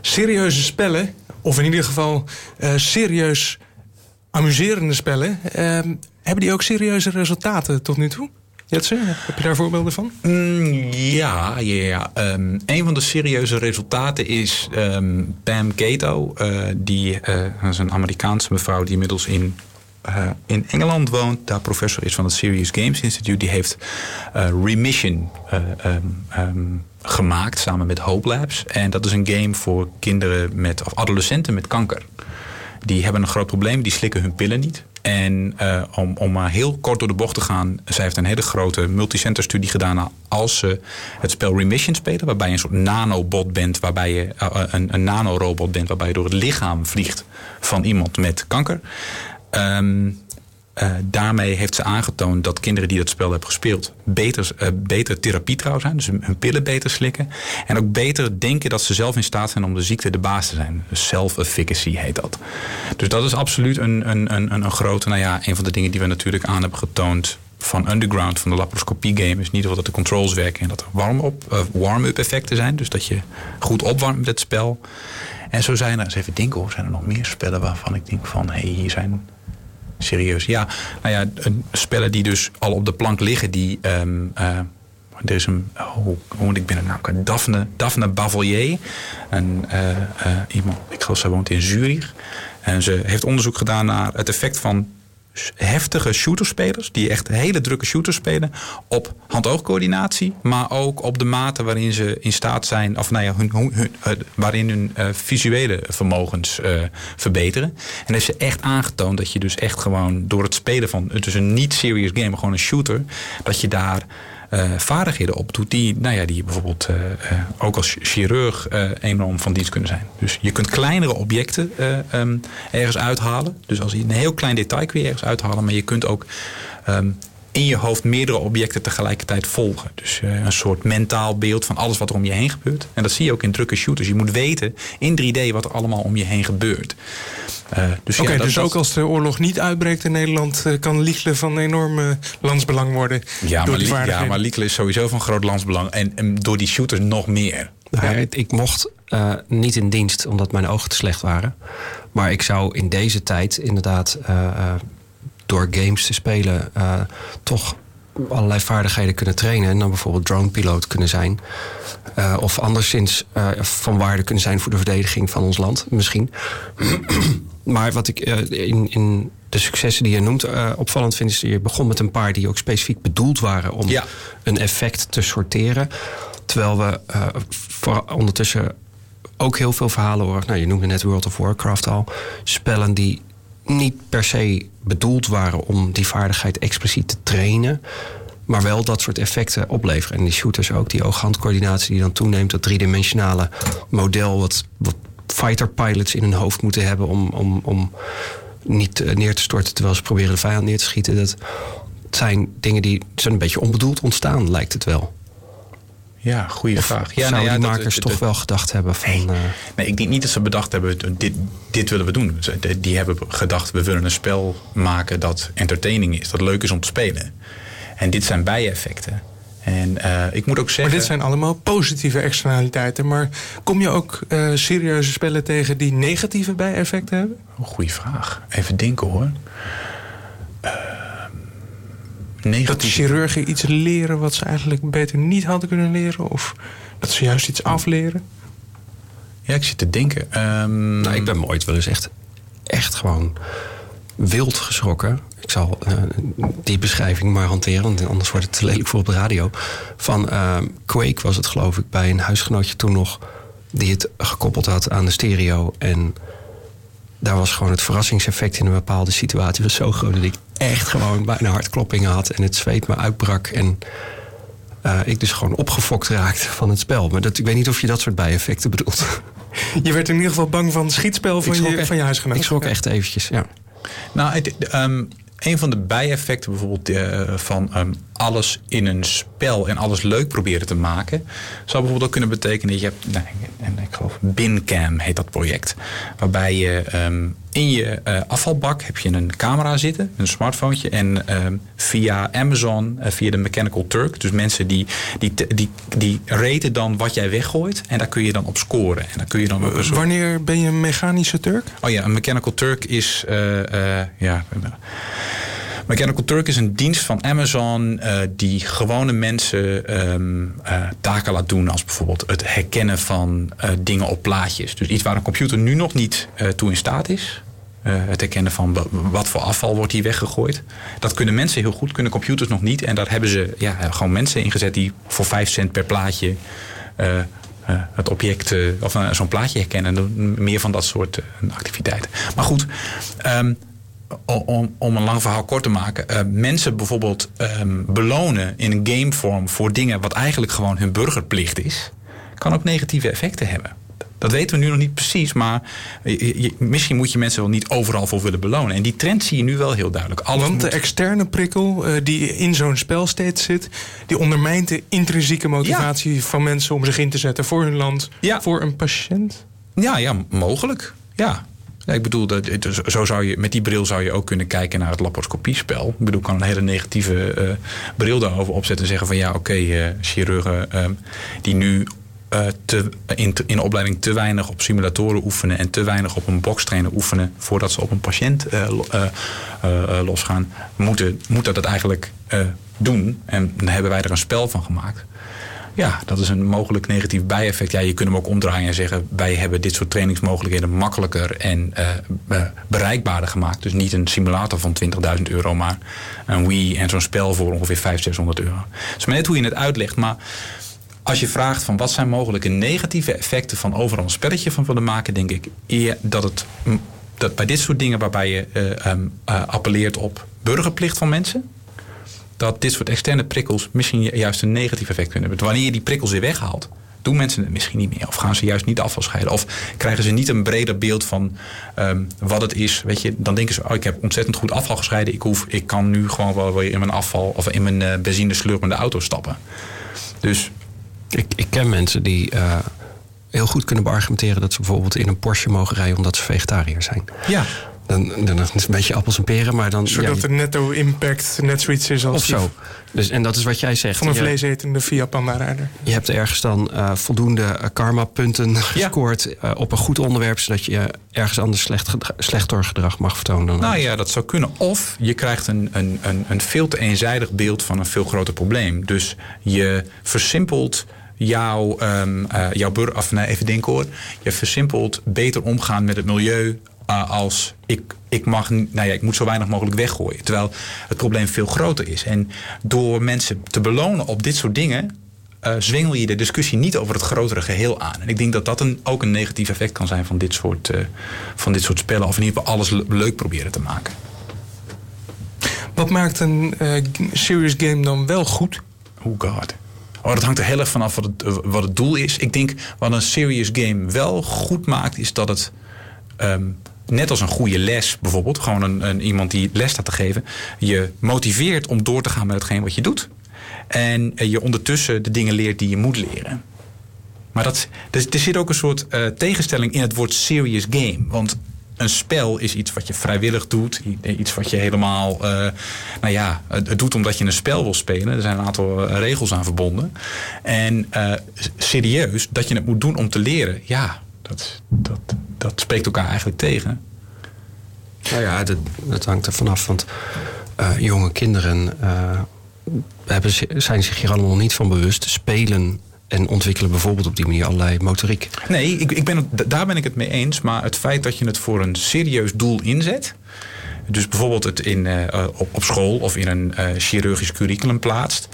serieuze spellen, of in ieder geval uh, serieus amuserende spellen, uh, hebben die ook serieuze resultaten tot nu toe? Jetse, heb je daar voorbeelden van? Mm, ja, ja, ja. Um, een van de serieuze resultaten is um, Pam Gato. Uh, die uh, is een Amerikaanse mevrouw die inmiddels in in Engeland woont, daar professor is van het Serious Games Institute. Die heeft Remission uh, gemaakt samen met Hope Labs. En dat is een game voor kinderen met, of adolescenten met kanker. Die hebben een groot probleem, die slikken hun pillen niet. En uh, om, om maar heel kort door de bocht te gaan, zij heeft een hele grote multicenter studie gedaan als ze het spel Remission spelen, waarbij je een soort nanobot bent, waarbij je uh, een, een nanorobot bent, waarbij je door het lichaam vliegt van iemand met kanker. Um, uh, daarmee heeft ze aangetoond dat kinderen die dat spel hebben gespeeld beter, uh, beter therapietrouw zijn, dus hun pillen beter slikken. En ook beter denken dat ze zelf in staat zijn om de ziekte de baas te zijn. Dus self-efficacy heet dat. Dus dat is absoluut een, een, een, een grote, nou ja, een van de dingen die we natuurlijk aan hebben getoond van Underground, van de laparoscopie game, is geval dat de controls werken en dat er warm-up uh, warm effecten zijn. Dus dat je goed opwarmt met het spel. En zo zijn er, eens even denken hoor, zijn er nog meer spellen waarvan ik denk van, hé, hey, hier zijn serieus. Ja, nou ja, spellen die dus al op de plank liggen, die. Um, uh, er is een, oh, hoe moet ik binnen nou? Daphne, Daphne Bavelier. En, uh, uh, iemand, ik geloof, zij woont in Zurich. En ze heeft onderzoek gedaan naar het effect van heftige shooterspelers, die echt hele drukke shooters spelen, op hand-oogcoördinatie, maar ook op de mate waarin ze in staat zijn, of nou ja, hun, hun, waarin hun uh, visuele vermogens uh, verbeteren. En heeft ze echt aangetoond dat je dus echt gewoon door het spelen van, het is een niet-serious game, maar gewoon een shooter, dat je daar vaardigheden opdoet die, nou ja, die bijvoorbeeld uh, uh, ook als chirurg enorm van dienst kunnen zijn. Dus je kunt kleinere objecten um, ergens uithalen. Dus als je een heel klein detail kun je ergens uithalen, maar je kunt ook um, in je hoofd meerdere objecten tegelijkertijd volgen. Dus uh, een soort mentaal beeld van alles wat er om je heen gebeurt. En dat zie je ook in drukke shooters. Je moet weten in 3D wat er allemaal om je heen gebeurt. Uh, dus Oké, okay, ja, dus ook als de oorlog niet uitbreekt in Nederland... Uh, kan Liekle van enorm landsbelang worden ja, door maar, die Ja, maar Liekle is sowieso van groot landsbelang. En, en door die shooters nog meer. Ja, ik mocht niet in dienst omdat mijn ogen te slecht waren. Maar ik zou in deze tijd inderdaad door games te spelen uh, toch allerlei vaardigheden kunnen trainen. En dan bijvoorbeeld dronepiloot kunnen zijn. Uh, of anderszins uh, van waarde kunnen zijn voor de verdediging van ons land, misschien. maar wat ik in, in de successen die je noemt opvallend vind, is je begon met een paar die ook specifiek bedoeld waren om ja. een effect te sorteren. Terwijl we voor ondertussen ook heel veel verhalen horen. Nou, je noemde net World of Warcraft al. Spellen die niet per se bedoeld waren om die vaardigheid expliciet te trainen. Maar wel dat soort effecten opleveren. En die shooters ook, die oog-handcoördinatie die dan toeneemt. Dat driedimensionale model wat, wat fighter pilots in hun hoofd moeten hebben om, om, om niet neer te storten terwijl ze proberen de vijand neer te schieten. Dat zijn dingen die zijn een beetje onbedoeld ontstaan, lijkt het wel. Ja, goede of vraag. Ja, nou ja, die makers dat, toch dat, wel gedacht hebben van... Nee, uh... nee, ik denk niet dat ze bedacht hebben, dit, dit willen we doen. Die hebben gedacht, we willen een spel maken dat entertaining is. Dat leuk is om te spelen. En dit zijn bijeffecten. En uh, ik moet ook zeggen... Maar dit zijn allemaal positieve externaliteiten. Maar kom je ook uh, serieuze spellen tegen die negatieve bijeffecten hebben? Goeie vraag. Even denken hoor. Negatief. Dat chirurgen iets leren wat ze eigenlijk beter niet hadden kunnen leren? Of dat ze juist iets afleren? Ja, ik zit te denken. Um... Nou, ik ben me ooit wel eens echt, echt gewoon wild geschrokken. Ik zal uh, die beschrijving maar hanteren, want anders wordt het te lelijk voor op de radio. Van uh, Quake was het geloof ik bij een huisgenootje toen nog... die het gekoppeld had aan de stereo en daar was gewoon het verrassingseffect in een bepaalde situatie was zo groot dat ik echt gewoon bijna hartkloppingen had en het zweet me uitbrak. En uh, ik dus gewoon opgefokt raakte van het spel. Maar dat, ik weet niet of je dat soort bijeffecten bedoelt. Je werd in ieder geval bang van het schietspel van, je, echt, van je huisgenoot. Ik schrok echt eventjes, ja. Nou, het, um, een van de bijeffecten bijvoorbeeld uh, van um, alles in een spel en alles leuk proberen te maken. Zou bijvoorbeeld ook kunnen betekenen dat je hebt, nou, en ik geloof Bincam heet dat project. Waarbij je ehm, in je eh, afvalbak heb je een camera zitten, een smartphone. En ehm, via Amazon, uh, via de Mechanical Turk, dus mensen die, die, die, die raten dan wat jij weggooit. En daar kun je dan op scoren. En dan kun je dan Wanneer ben je een mechanische Turk? Oh ja, een Mechanical Turk is. Uh, ja. Mechanical Turk is een dienst van Amazon uh, die gewone mensen um, uh, taken laat doen. Als bijvoorbeeld het herkennen van uh, dingen op plaatjes. Dus iets waar een computer nu nog niet toe in staat is. het herkennen van wat voor afval wordt hier weggegooid. Dat kunnen mensen heel goed, kunnen computers nog niet. En daar hebben ze ja, gewoon mensen ingezet die voor 5 cent per plaatje het object of zo'n plaatje herkennen. Meer van dat soort activiteiten. Maar goed. Um, om, om een lang verhaal kort te maken. Uh, mensen bijvoorbeeld um, belonen in een gamevorm voor dingen wat eigenlijk gewoon hun burgerplicht is, kan ook negatieve effecten hebben. Dat weten we nu nog niet precies, maar je, je, misschien moet je mensen wel niet overal voor willen belonen. En die trend zie je nu wel heel duidelijk. Alles Want de externe prikkel uh, die in zo'n spel steeds zit, die ondermijnt de intrinsieke motivatie ja. van mensen om zich in te zetten voor hun land, ja. voor een patiënt. Ja, ja, mogelijk. Ja, ik bedoel, dat, zo zou je, met die bril zou je ook kunnen kijken naar het laparoscopiespel. Ik bedoel, ik kan een hele negatieve uh, bril daarover opzetten en zeggen van ja, oké, uh, chirurgen uh, die nu uh, te, in, in opleiding te weinig op simulatoren oefenen en te weinig op een bokstrainer oefenen voordat ze op een patiënt losgaan, moeten, moeten dat eigenlijk doen. En dan hebben wij er een spel van gemaakt. Ja, dat is een mogelijk negatief bijeffect. Ja, je kunt hem ook omdraaien en zeggen... wij hebben dit soort trainingsmogelijkheden makkelijker en uh, bereikbaarder gemaakt. Dus niet een simulator van 20.000 euro, maar een Wii en zo'n spel voor ongeveer 500, 600 euro. Dus maar net hoe je het uitlegt, maar... Als je vraagt van wat zijn mogelijke negatieve effecten van overal een spelletje van willen maken, denk ik dat het dat bij dit soort dingen waarbij je uh, um, uh, appelleert op burgerplicht van mensen, dat dit soort externe prikkels misschien juist een negatief effect kunnen hebben. Wanneer je die prikkels weer weghaalt, doen mensen het misschien niet meer. Of gaan ze juist niet afval scheiden. Of krijgen ze niet een breder beeld van um, wat het is. Weet je, dan denken ze, oh, ik heb ontzettend goed afval gescheiden. Ik, hoef, ik kan nu gewoon wel weer in mijn afval of in mijn uh, benzine slurpende auto stappen. Dus. Ik, ik ken mensen die uh, heel goed kunnen beargumenteren dat ze bijvoorbeeld in een Porsche mogen rijden omdat ze vegetariër zijn. Ja. Dan, dan is het een beetje appels en peren, maar dan... Zodat ja, de netto impact net zoiets is als... Of zo. Dus, en dat is wat jij zegt. Van een vleesetende Fiat Panda-rijder. Je hebt ergens dan uh, voldoende karma-punten gescoord uh, op een goed onderwerp... zodat je ergens anders slecht slechter gedrag mag vertonen. nou ja, dat zou kunnen. Of je krijgt een, een, een, een veel te eenzijdig beeld van een veel groter probleem. Dus je versimpelt jouw, um, uh, jouw burger, of nee, even denken hoor. Je versimpelt beter omgaan met het milieu uh, als ik, ik, mag, nou ja, ik moet zo weinig mogelijk weggooien. Terwijl het probleem veel groter is. En door mensen te belonen op dit soort dingen. Uh, zwengel je de discussie niet over het grotere geheel aan. En ik denk dat dat een, ook een negatief effect kan zijn van dit, soort, uh, van dit soort spellen. Of in ieder geval alles leuk proberen te maken. Wat maakt een uh, serious game dan wel goed? Oh god. Oh, dat hangt er heel erg vanaf wat het, wat het doel is. Ik denk wat een serious game wel goed maakt, is dat het. Um, net als een goede les bijvoorbeeld, gewoon een, een, iemand die les staat te geven, je motiveert om door te gaan met hetgeen wat je doet. En je ondertussen de dingen leert die je moet leren. Maar dat, er, er zit ook een soort uh, tegenstelling in het woord serious game. Want een spel is iets wat je vrijwillig doet. Iets wat je helemaal, nou ja, het doet omdat je een spel wil spelen. Er zijn een aantal eh, regels aan verbonden. En serieus, dat je het moet doen om te leren. Ja, dat, dat, dat spreekt elkaar eigenlijk tegen. Nou ja, dat, dat hangt er vanaf. Want uh, jonge kinderen uh, hebben, zijn zich hier allemaal niet van bewust. Spelen en ontwikkelen bijvoorbeeld op die manier allerlei motoriek. Nee, ik, ik ben het, daar ben ik het mee eens. Maar het feit dat je het voor een serieus doel inzet. Dus bijvoorbeeld het in, uh, op, op school of in een chirurgisch curriculum plaatst.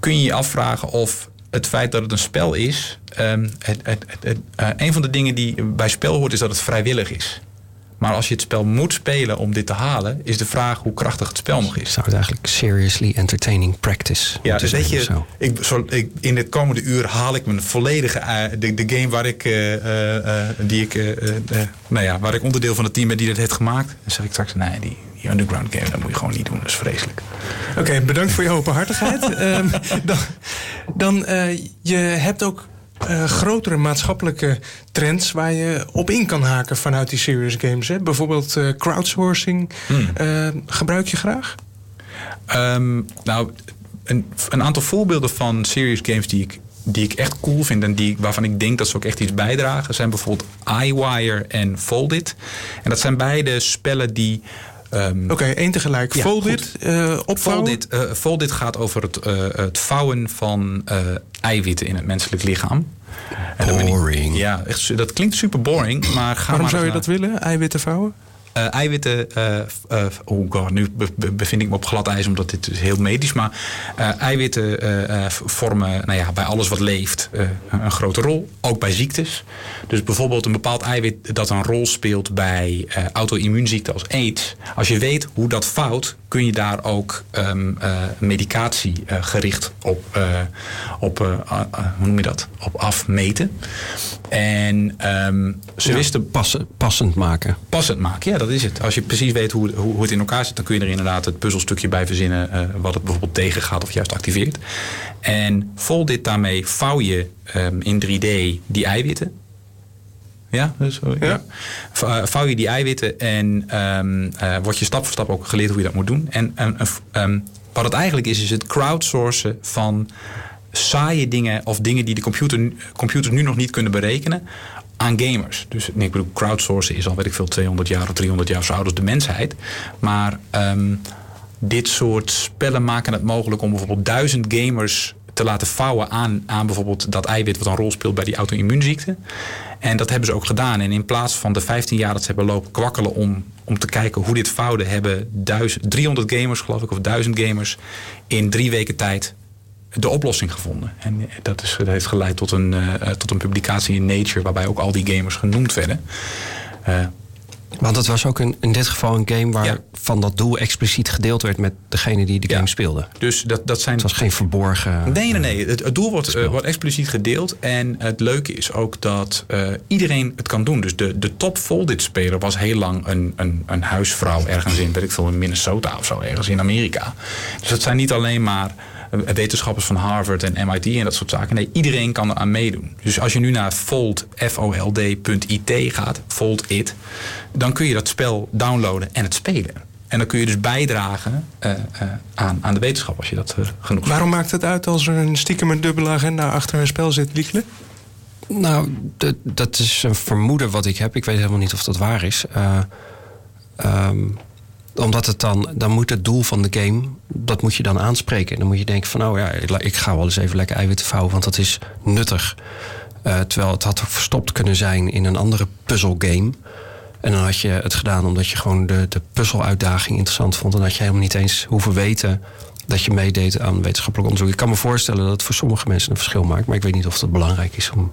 Kun je je afvragen of het feit dat het een spel is. Um, het, het, het, uh, een van de dingen die bij spel hoort is dat het vrijwillig is. Maar als je het spel moet spelen om dit te halen, is de vraag hoe krachtig het spel nog is. Zou het eigenlijk seriously entertaining practice Ja, dus weet je. Ik, zo, ik, in dit komende uur haal ik mijn volledige. Uh, de, de game waar ik, uh, uh, die ik, nou ja, waar ik onderdeel van het team ben die dit heeft gemaakt. Dan zeg ik straks, nee, die, die underground games, dat moet je gewoon niet doen. Dat is vreselijk. Oké, bedankt voor je openhartigheid. um, dan, dan uh, je hebt ook uh, grotere maatschappelijke trends waar je op in kan haken vanuit die serious games. Hè? Bijvoorbeeld uh, crowdsourcing. Hmm. Uh, gebruik je graag? Um, nou, een, een, aantal voorbeelden van serious games die ik, die ik echt cool vind en die, waarvan ik denk dat ze ook echt iets bijdragen, zijn bijvoorbeeld iWire en Foldit. En dat zijn beide spellen die Um, Oké, okay, één tegelijk. Ja, Foldit, uh, opvouwen? Foldit, uh, Foldit gaat over het, uh, het vouwen van eiwitten in het menselijk lichaam. Boring. ja, echt, dat klinkt super boring. Maar ga Waarom maar zou je dat willen, eiwitten vouwen? Uh, eiwitten, uh, uh, oh god, nu bevind ik me op glad ijs omdat dit is heel medisch, maar eiwitten vormen nou ja, bij alles wat leeft een grote rol, ook bij ziektes. Dus bijvoorbeeld een bepaald eiwit dat een rol speelt bij auto-immuunziekten als AIDS. Als je weet hoe dat fout, kun je daar ook um, medicatie gericht op, op hoe noem je dat, op afmeten. En um, ze ja, wisten... Passen, passend maken. Passend maken, ja, dat is het. Als je precies weet hoe, hoe, hoe het in elkaar zit... dan kun je er inderdaad het puzzelstukje bij verzinnen... Uh, wat het bijvoorbeeld tegengaat of juist activeert. En vol dit daarmee vouw je um, in 3D die eiwitten. Ja, dus, ja. ja. Vouw je die eiwitten en um, uh, wordt je stap voor stap ook geleerd hoe je dat moet doen. En um, wat het eigenlijk is, is het crowdsourcen van saaie dingen of dingen die de computer, computers nu nog niet kunnen berekenen aan gamers. Dus ik bedoel, crowdsourcen is al, weet ik veel, 200 jaar of 300 jaar zo oud als de mensheid. Maar um, dit soort spellen maken het mogelijk om bijvoorbeeld duizend gamers te laten vouwen aan, aan bijvoorbeeld dat eiwit wat een rol speelt bij die auto-immuunziekte. En dat hebben ze ook gedaan. En in plaats van de 15 jaar dat ze hebben lopen kwakkelen om, om te kijken hoe dit vouwde, hebben 300 gamers, geloof ik, of 1000 gamers in drie weken tijd de oplossing gevonden. En dat, is, dat heeft geleid tot een, uh, tot een publicatie in Nature... waarbij ook al die gamers genoemd werden. Uh, want het was ook een, in dit geval een game waarvan ja. dat doel expliciet gedeeld werd met degene die de game speelde. Dus dat, dat zijn. Het was geen verborgen. Nee, nee, nee. Het, het doel wordt, uh, wordt expliciet gedeeld. En het leuke is ook dat uh, iedereen het kan doen. Dus de, de top Foldit speler was heel lang een, een, een huisvrouw ergens in, weet ik veel, in Minnesota of zo, ergens in Amerika. Dus het zijn niet alleen maar wetenschappers van Harvard en MIT en dat soort zaken. Nee, iedereen kan er aan meedoen. Dus als je nu naar fold, F-O-L-D.it gaat, fold it, dan kun je dat spel downloaden en het spelen. En dan kun je dus bijdragen uh, uh, aan, aan de wetenschap als je dat uh, genoeg Waarom maakt het uit als er een stiekem een dubbele agenda achter een spel zit, Liekle? Nou, dat is een vermoeden wat ik heb. Ik weet helemaal niet of dat waar is. Um, omdat het dan, dan moet het doel van de game, dat moet je dan aanspreken. En dan moet je denken van, nou ja, ik ga wel eens even lekker eiwitten vouwen, want dat is nuttig. Uh, terwijl het had verstopt kunnen zijn in een andere puzzelgame. En dan had je het gedaan omdat je gewoon de, de puzzeluitdaging interessant vond. En dat je helemaal niet eens hoeven weten dat je meedeed aan wetenschappelijk onderzoek. Ik kan me voorstellen dat het voor sommige mensen een verschil maakt. Maar ik weet niet of het belangrijk is om,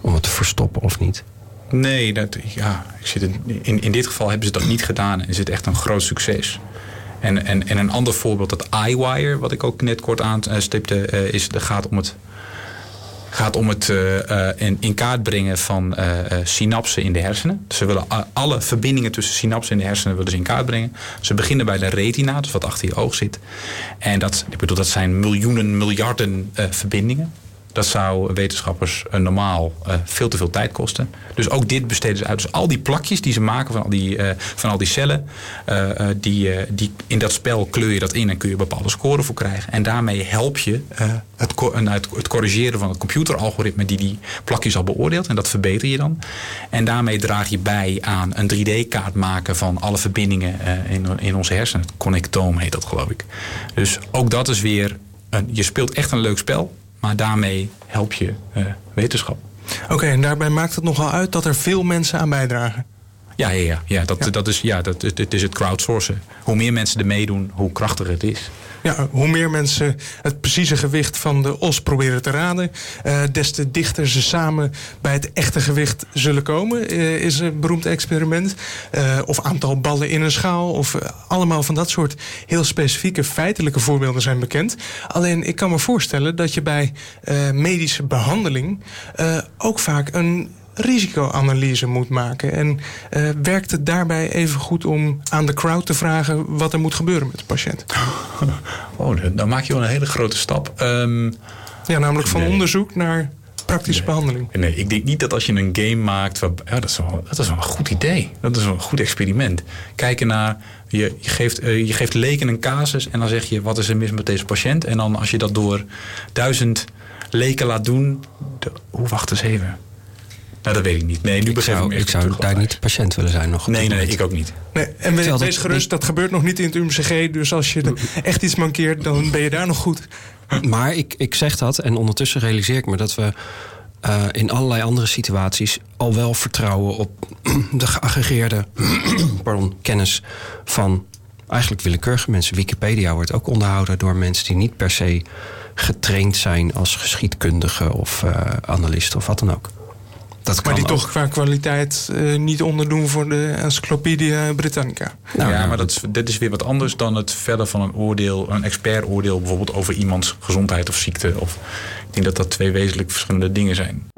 om het te verstoppen of niet. Nee, dat, ja, ik zit in, in dit geval hebben ze dat niet gedaan en is het echt een groot succes. En, en, en een ander voorbeeld, dat iWire, wat ik ook net kort aanstipte, uh, is, dat gaat om het, gaat om het uh, in, kaart brengen van synapsen in de hersenen. Ze willen alle verbindingen tussen synapsen in de hersenen willen ze in kaart brengen. Ze beginnen bij de retina, dus wat achter je oog zit. En dat, ik bedoel, dat zijn miljoenen, miljarden verbindingen. Dat zou wetenschappers uh, normaal uh, veel te veel tijd kosten. Dus ook dit besteden ze uit. Dus al die plakjes die ze maken van al die, uh, van al die cellen, die, die in dat spel kleur je dat in en kun je bepaalde scoren voor krijgen. En daarmee help je het, het, het, corrigeren van het computeralgoritme die die plakjes al beoordeelt. En dat verbeter je dan. En daarmee draag je bij aan een 3D-kaart maken van alle verbindingen in, in onze hersenen. Het connectoom heet dat geloof ik. Dus ook dat is weer, een, je speelt echt een leuk spel. Maar daarmee help je uh, wetenschap. Oké, en daarbij maakt het nogal uit dat er veel mensen aan bijdragen. Ja, ja, ja, ja, dat, ja. dat is, ja dat, het is het crowdsourcen. Hoe meer mensen er meedoen, hoe krachtiger het is. Ja, hoe meer mensen het precieze gewicht van de os proberen te raden, uh, des te dichter ze samen bij het echte gewicht zullen komen, uh, is een beroemd experiment. Uh, of aantal ballen in een schaal, of allemaal van dat soort heel specifieke feitelijke voorbeelden zijn bekend. Alleen ik kan me voorstellen dat je bij medische behandeling ook vaak een risicoanalyse moet maken. En uh, werkt het daarbij even goed om aan de crowd te vragen wat er moet gebeuren met de patiënt? Oh, dan maak je wel een hele grote stap. Um, ja, namelijk van onderzoek naar praktische behandeling. Nee, ik denk niet dat als je een game maakt. ja, dat, is wel, dat is wel een goed idee. Dat is wel een goed experiment. Kijken naar. Je, je, geeft, uh, je geeft leken een casus en dan zeg je wat is er mis met deze patiënt. En dan als je dat door duizend leken laat doen. De, hoe wacht eens even. Nou, dat weet ik niet. Nee, nu ik zou, ik, ik zou daar niet patiënt willen zijn nog. Nee, nee, ik ook niet. Nee, en wees, wees gerust, dat gebeurt nog niet in het UMCG. Dus als je echt iets mankeert, dan ben je daar nog goed. Maar ik, ik zeg dat en ondertussen realiseer ik me dat we uh, in allerlei andere situaties al wel vertrouwen op de geaggregeerde pardon, kennis van eigenlijk willekeurige mensen. Wikipedia wordt ook onderhouden door mensen die niet per se getraind zijn als geschiedkundige of uh, analist of wat dan ook. Dat maar die toch qua kwaliteit uh, niet onderdoen voor de Encyclopedia Britannica. Nou, ja, maar dat is, dit is weer wat anders dan het verder van een oordeel, een expertoordeel bijvoorbeeld over iemands gezondheid of ziekte. Of, ik denk dat dat twee wezenlijk verschillende dingen zijn.